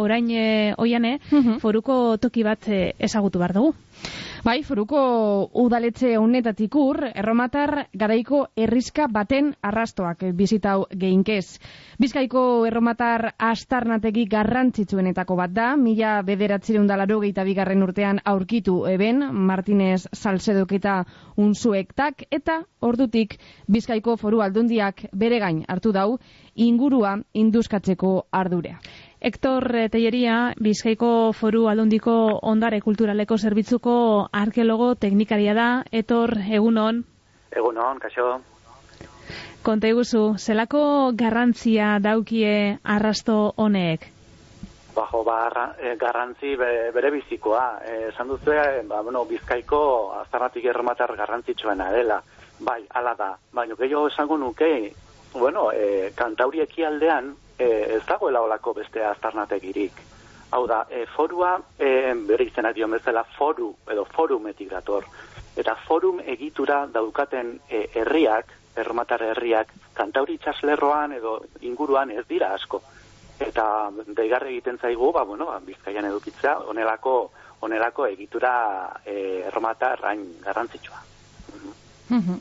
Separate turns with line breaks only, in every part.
orain e, oiane,
Mhm.
foruko toki bat e, ezagutu behar dugu.
Bai, foruko udaletxe honetatik ur, erromatar garaiko herrizka baten arrastoak bizitau geinkez. Bizkaiko erromatar astarnategi garrantzitsuenetako bat da, mila bederatzireun dalaro geita bigarren urtean aurkitu eben, Martinez Salsedok eta unzuektak, eta ordutik Bizkaiko foru aldundiak bere gain hartu dau, ingurua induskatzeko ardurea.
Hector Telleria, Bizkaiko Foru Aldundiko Ondare Kulturaleko Zerbitzuko arkeologo teknikaria da, etor egunon,
Egunon, kaixo.
konta iguzu, zelako garrantzia daukie arrasto honek?
Bajo, ba, eh, garrantzi be- bere bizikoa. Eh, Esan duzu, ba, bueno, bizkaiko aztarnatik erromatar garrantzitsuena dela. Bai, ala da. Baina gehiago esango nuke, bueno, eh, kantauri ekialdean eh, ez dagoela olako beste aztarnategirik. Hau da, eh, forua, eh, bere izena dio bezala foru, edo forumetik dator. Eta forum egitura daukaten eh, herriak, erromatar herriak, kantauri itxaslerroan edo inguruan ez dira asko eta deigarri egiten zaigu, ba, bueno, ba, bizkaian edukitzea, onelako, onelako egitura e, erromatar hain garrantzitsua.
Mhm.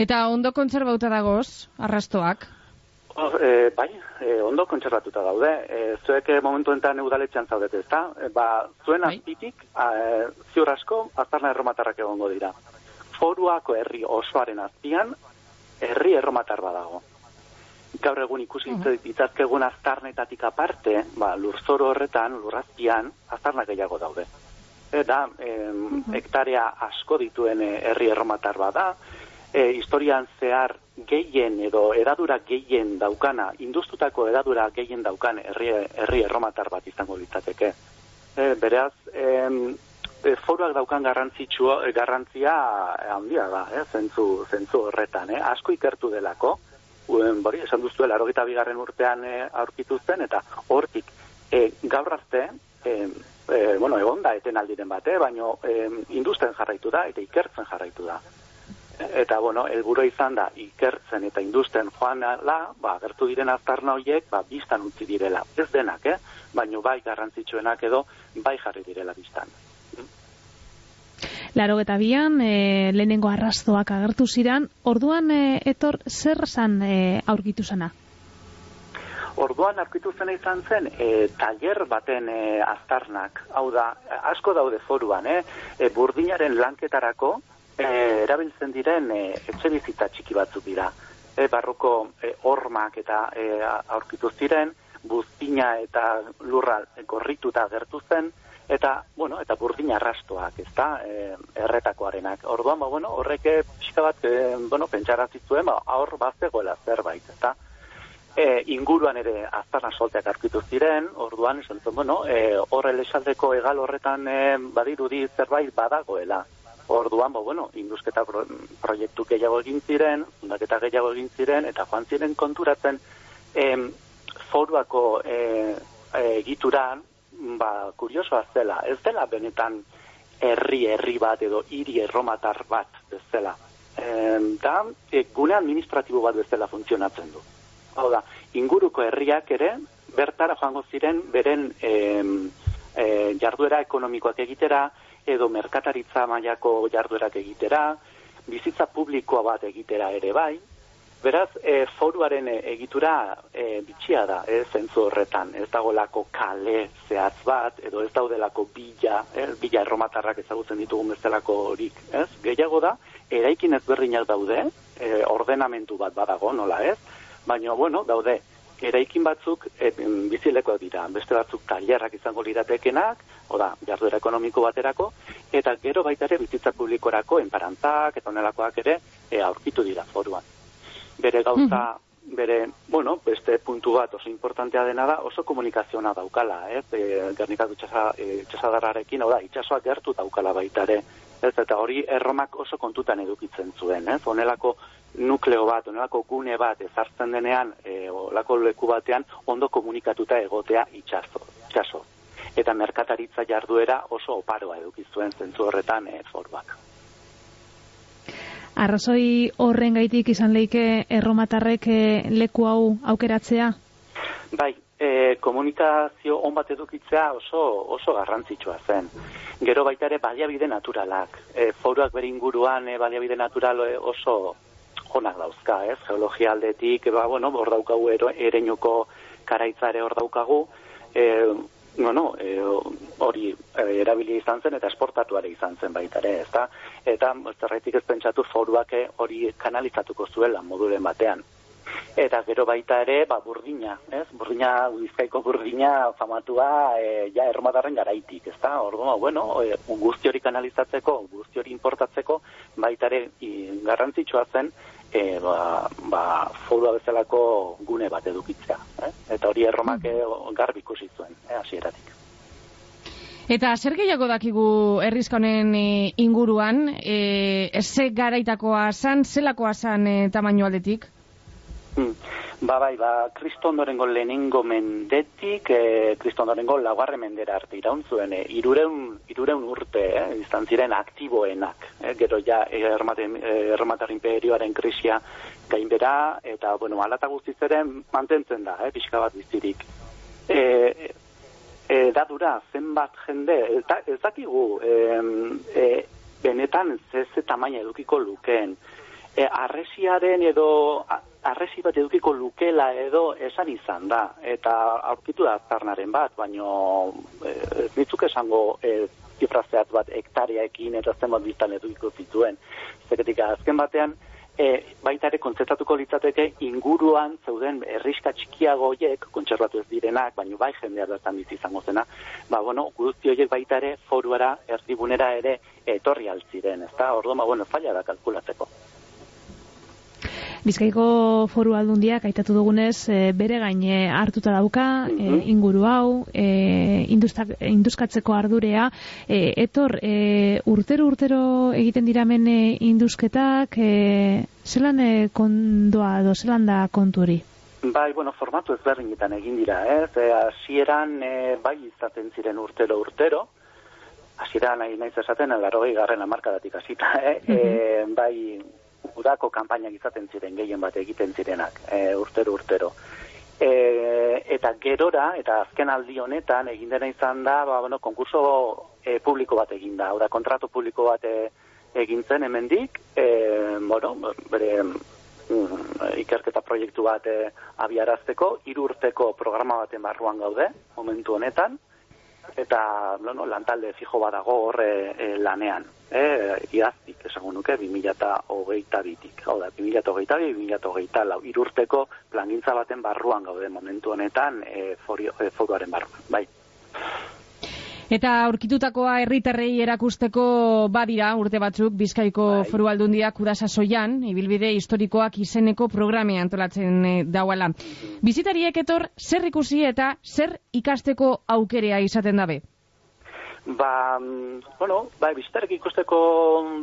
Eta ondo kontserbauta dagoz, arrastoak.
Hor, e, bai, e, ondo kontserbatuta daude. E, zuek e, momentu enten udaletxean zaudete, ezta? E, ba, zuen
Bai.
azpitik, e, ziur asko, aztarna erromatarrak egongo dira. Foruako herri osoaren azpian, herri erromatar badago. Gaur egun ikusi ditzazkegun aztarnetatik aparte, ba, lurzoro horretan, lurrazpian, aztarnak gehiago daude. Eta, em, hektarea asko dituen eh, herri erromatar bada, e, historian zehar gehien edo edadura gehien daukana, industutako edadura gehien daukan herri, herri erromatar bat izango litzateke. E, beraz, em, e, foruak daukan garrantzitsua, e, garrantzia handia da, eh, zentzu, zentzu horretan, eh, asko ikertu delako, uen, bori, esan duztu, larogeta bigarren urtean e, aurkitu zen, eta hortik, e, gaur arte, e, e, bueno, egon da eten aldiren bate, baino e, industen jarraitu da, eta ikertzen jarraitu da. Eta, bueno, helburu izan da, ikertzen eta industen joan la, ba, gertu diren aztarna horiek, ba, biztan utzi direla. Ez denak, eh? Baino bai garrantzitsuenak edo, bai jarri direla biztan.
Laro eta bian, e, lehenengo arrastoak agertu ziran, orduan e, etor zer zan e, aurkitu zana?
Orduan aurkitu zena izan zen e, tailer baten e, aztarnak. Hau da, asko daude foruan, eh? E, burdinaren lanketarako e, erabiltzen diren e, etxe bizitza txiki batzuk dira. E, barroko e, hormak eta e, aurkitu ziren, buztina eta lurra gorrituta gertu zen, eta, bueno, eta burdina arrastoak, ezta, e, erretakoarenak. Orduan, ba, bueno, horrek pixka bat, e, bueno, pentsarazitzuen, ba, aur bazegoela zerbait, ezta e, inguruan ere aztarna solteak aurkitu ziren, orduan esan bueno, e, horre lesaldeko egal horretan e, badirudi zerbait badagoela. Orduan, bo, bueno, indusketa pro, proiektu gehiago egin ziren, fundaketa gehiago egin ziren, eta joan ziren konturatzen, em, foruako e, e, egituran, ba, kuriosoa zela, ez dela benetan herri herri bat edo hiri erromatar bat bezala. Em, da, e, gune administratibo bat bezala funtzionatzen du. Hau da, inguruko herriak ere, bertara joango ziren beren em, e, jarduera ekonomikoak egitera, edo merkataritza mailako jarduerak egitera, bizitza publikoa bat egitera ere bai, Beraz, e, foruaren e, egitura e, bitxia da, ez, zentzu horretan. Ez dagolako kale zehatz bat, edo ez daudelako bila, eh, bila erromatarrak ezagutzen ditugun bezalako horik, ez? Gehiago da, eraikin ezberdinak daude, e, ordenamentu bat badago, nola ez? Baina, bueno, daude, eraikin batzuk e, bizilekoak dira, beste batzuk tailerrak izango liratekenak, oda, jarduera ekonomiko baterako, eta gero baita ere bizitza publikorako enparantzak eta onelakoak ere e, aurkitu dira foruan. Bere gauza, bere, bueno, beste puntu bat oso importantea dena da, oso komunikazioa daukala, ez, e, itxasa, e, itxasadarrarekin, hau da, itxasoak gertu daukala baita ere, ez, eta hori erromak oso kontutan edukitzen zuen, ez, onelako nukleo bat, onelako gune bat ezartzen denean, e, olako leku batean, ondo komunikatuta egotea itxaso, itxaso. Eta merkataritza jarduera oso oparoa edukizuen zentzu horretan e, foruak.
Arrazoi horren gaitik izan leike erromatarrek eh, leku hau aukeratzea?
Bai, e, komunikazio on bat edukitzea oso, oso garrantzitsua zen. Gero baita ere baliabide naturalak. E, foruak bere inguruan e, baliabide natural e, oso onak dauzka, ez? Geologia aldetik, ba, bueno, hor daukagu ereinuko karaitzare hor daukagu, e, bueno, e, hori erabili izan zen eta esportatuare izan zen baita ere, ezta? Eta zerretik ez pentsatu foruak hori kanalizatuko zuela moduren batean. Eta gero baita ere, ba, burdina, ez? Burdina, bizkaiko burdina famatua e, ja erromatarren garaitik, ez da? Ordu, bueno, e, guzti hori kanalizatzeko, guzti hori importatzeko, baita ere garrantzitsua zen, e, ba, ba, forua bezalako gune bat edukitzea. Eh? Eta hori erromak mm. garbi ikusi zuen, eh, hasieratik.
Eta zer gehiago dakigu herrizkonen e, inguruan, e, ze garaitakoa zan, zelakoa zan e, tamaino aldetik?
Hmm. Ba, bai, ba, kristondorengo lehenengo mendetik, e, kristondorengo lagarre mendera arte iraun zuen, e, irureun, irureun urte, eh, izan ziren aktiboenak, eh, gero ja, e, erromatar imperioaren krisia gainbera, eta, bueno, alata guztiz ere mantentzen da, eh, pixka bat bizirik. E, e, da dura, zenbat jende, ez dakigu, e, e, benetan ze ze tamaina edukiko lukeen, e, arresiaren edo arresi bat edukiko lukela edo esan izan da, eta aurkitu da aztarnaren bat, baino e, ez nitzuk esango e, zifrazeat bat hektareekin eta zenbat biztan edukiko zituen. Zeketik azken batean, e, baita ere kontzetatuko litzateke inguruan zeuden erriska txikiago horiek, kontserbatu ez direnak, baino bai jendea bertan bizi izango zena, ba, bueno, guzti horiek baita ere foruara, erdibunera ere etorri altziren, ez da, ordo, ma, bueno, falla da kalkulatzeko.
Bizkaiko foru aldundiak aitatu dugunez e, bere gaine hartuta dauka e, inguru hau, e, induzkatzeko ardurea, e, etor e, urtero urtero egiten diramen induzketak, e, zelan e, kondoa edo zelan da konturi?
Bai, bueno, formatu ezberdinetan egin dira, ez? E, asieran e, bai izaten ziren urtero urtero, hasieran nahi naiz esaten, garrogei garren amarkadatik hasita, eh? e, bai, udako kanpainak izaten ziren gehien bat egiten zirenak, e, urtero urtero. E, eta gerora, eta azken aldi honetan, egin dena izan da, ba, bueno, konkurso e, publiko bat egin da, da kontrato publiko bat e, egin zen hemendik, e, bueno, bere mm, ikerketa proiektu bat e, abiarazteko, irurteko programa baten barruan gaude, momentu honetan, eta bueno, lantalde fijo badago horre e, lanean. E, iaztik, esango nuke, 2008 bitik. Hau da, 2008 bi, 2008 lau. Irurteko plangintza baten barruan gaude momentu honetan e, forio, e, foruaren barruan. Bai.
Eta aurkitutakoa herritarrei erakusteko badira urte batzuk Bizkaiko bai. Foru Aldundiak udasasoian ibilbide historikoak izeneko programe antolatzen e, dauala. Bizitariek etor zer ikusi eta zer ikasteko aukerea izaten dabe?
Ba, mm, bueno, bai, bizitarek ikusteko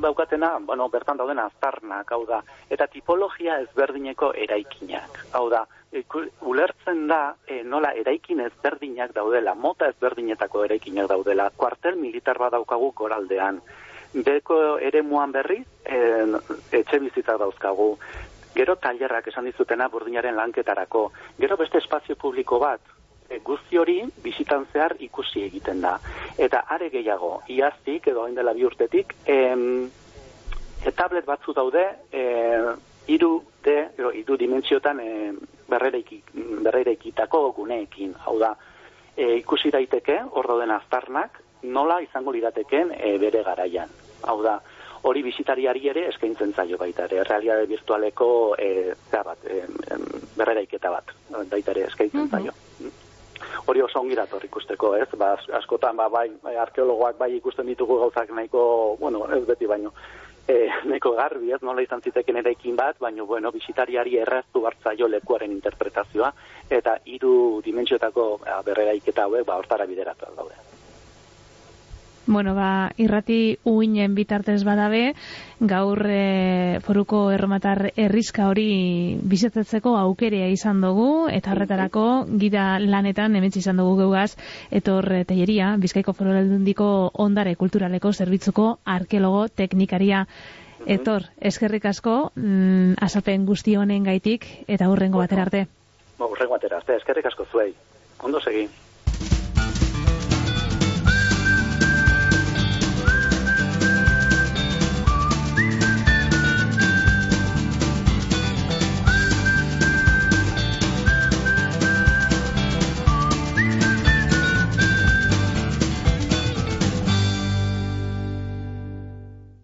daukatena, bueno, bertan daudena aztarnak, hau da, eta tipologia ezberdineko eraikinak, hau da, ulertzen da e, nola eraikin ezberdinak daudela, mota ezberdinetako eraikinak daudela, kuartel militar bat daukagu koraldean, beko ere muan berriz e, etxe bizitza dauzkagu, gero tailerrak esan dizutena burdinaren lanketarako, gero beste espazio publiko bat, e, guzti hori bizitan zehar ikusi egiten da. Eta are gehiago, iaztik edo hain dela bi urtetik, em, e, tablet batzu daude, e, iru, de, iru dimentsiotan e, berrereikitako guneekin. Hau da, e, ikusi daiteke, hor dauden aztarnak, nola izango lirateken e, bere garaian. Hau da, hori bizitariari ere eskaintzen zaio baita ere, realitate virtualeko e, bat, e, berreraiketa bat, baita ere eskaintzen zaio. Hori oso ongi dator ikusteko, ez? Ba, askotan, ba, bai, arkeologoak bai ikusten ditugu gauzak nahiko, bueno, ez beti baino, e, neko garbi, ez nola izan ziteken eraikin bat, baina, bueno, bisitariari erraztu bartzaio lekuaren interpretazioa, eta hiru dimentsioetako berreraiketa hauek, ba, hortara bideratu daude.
Bueno, ba, irrati uinen bitartez badabe, gaur e, foruko erromatar errizka hori bizetetzeko aukerea izan dugu, eta horretarako gida lanetan emetzi izan dugu geugaz, etor e, teieria, bizkaiko fororaldundiko ondare kulturaleko zerbitzuko arkeologo teknikaria. Mhm. Etor, eskerrik asko, mm, guzti honen gaitik, eta hurrengo batera arte.
Ba, hurrengo batera arte, eskerrik asko zuei. Ondo segi.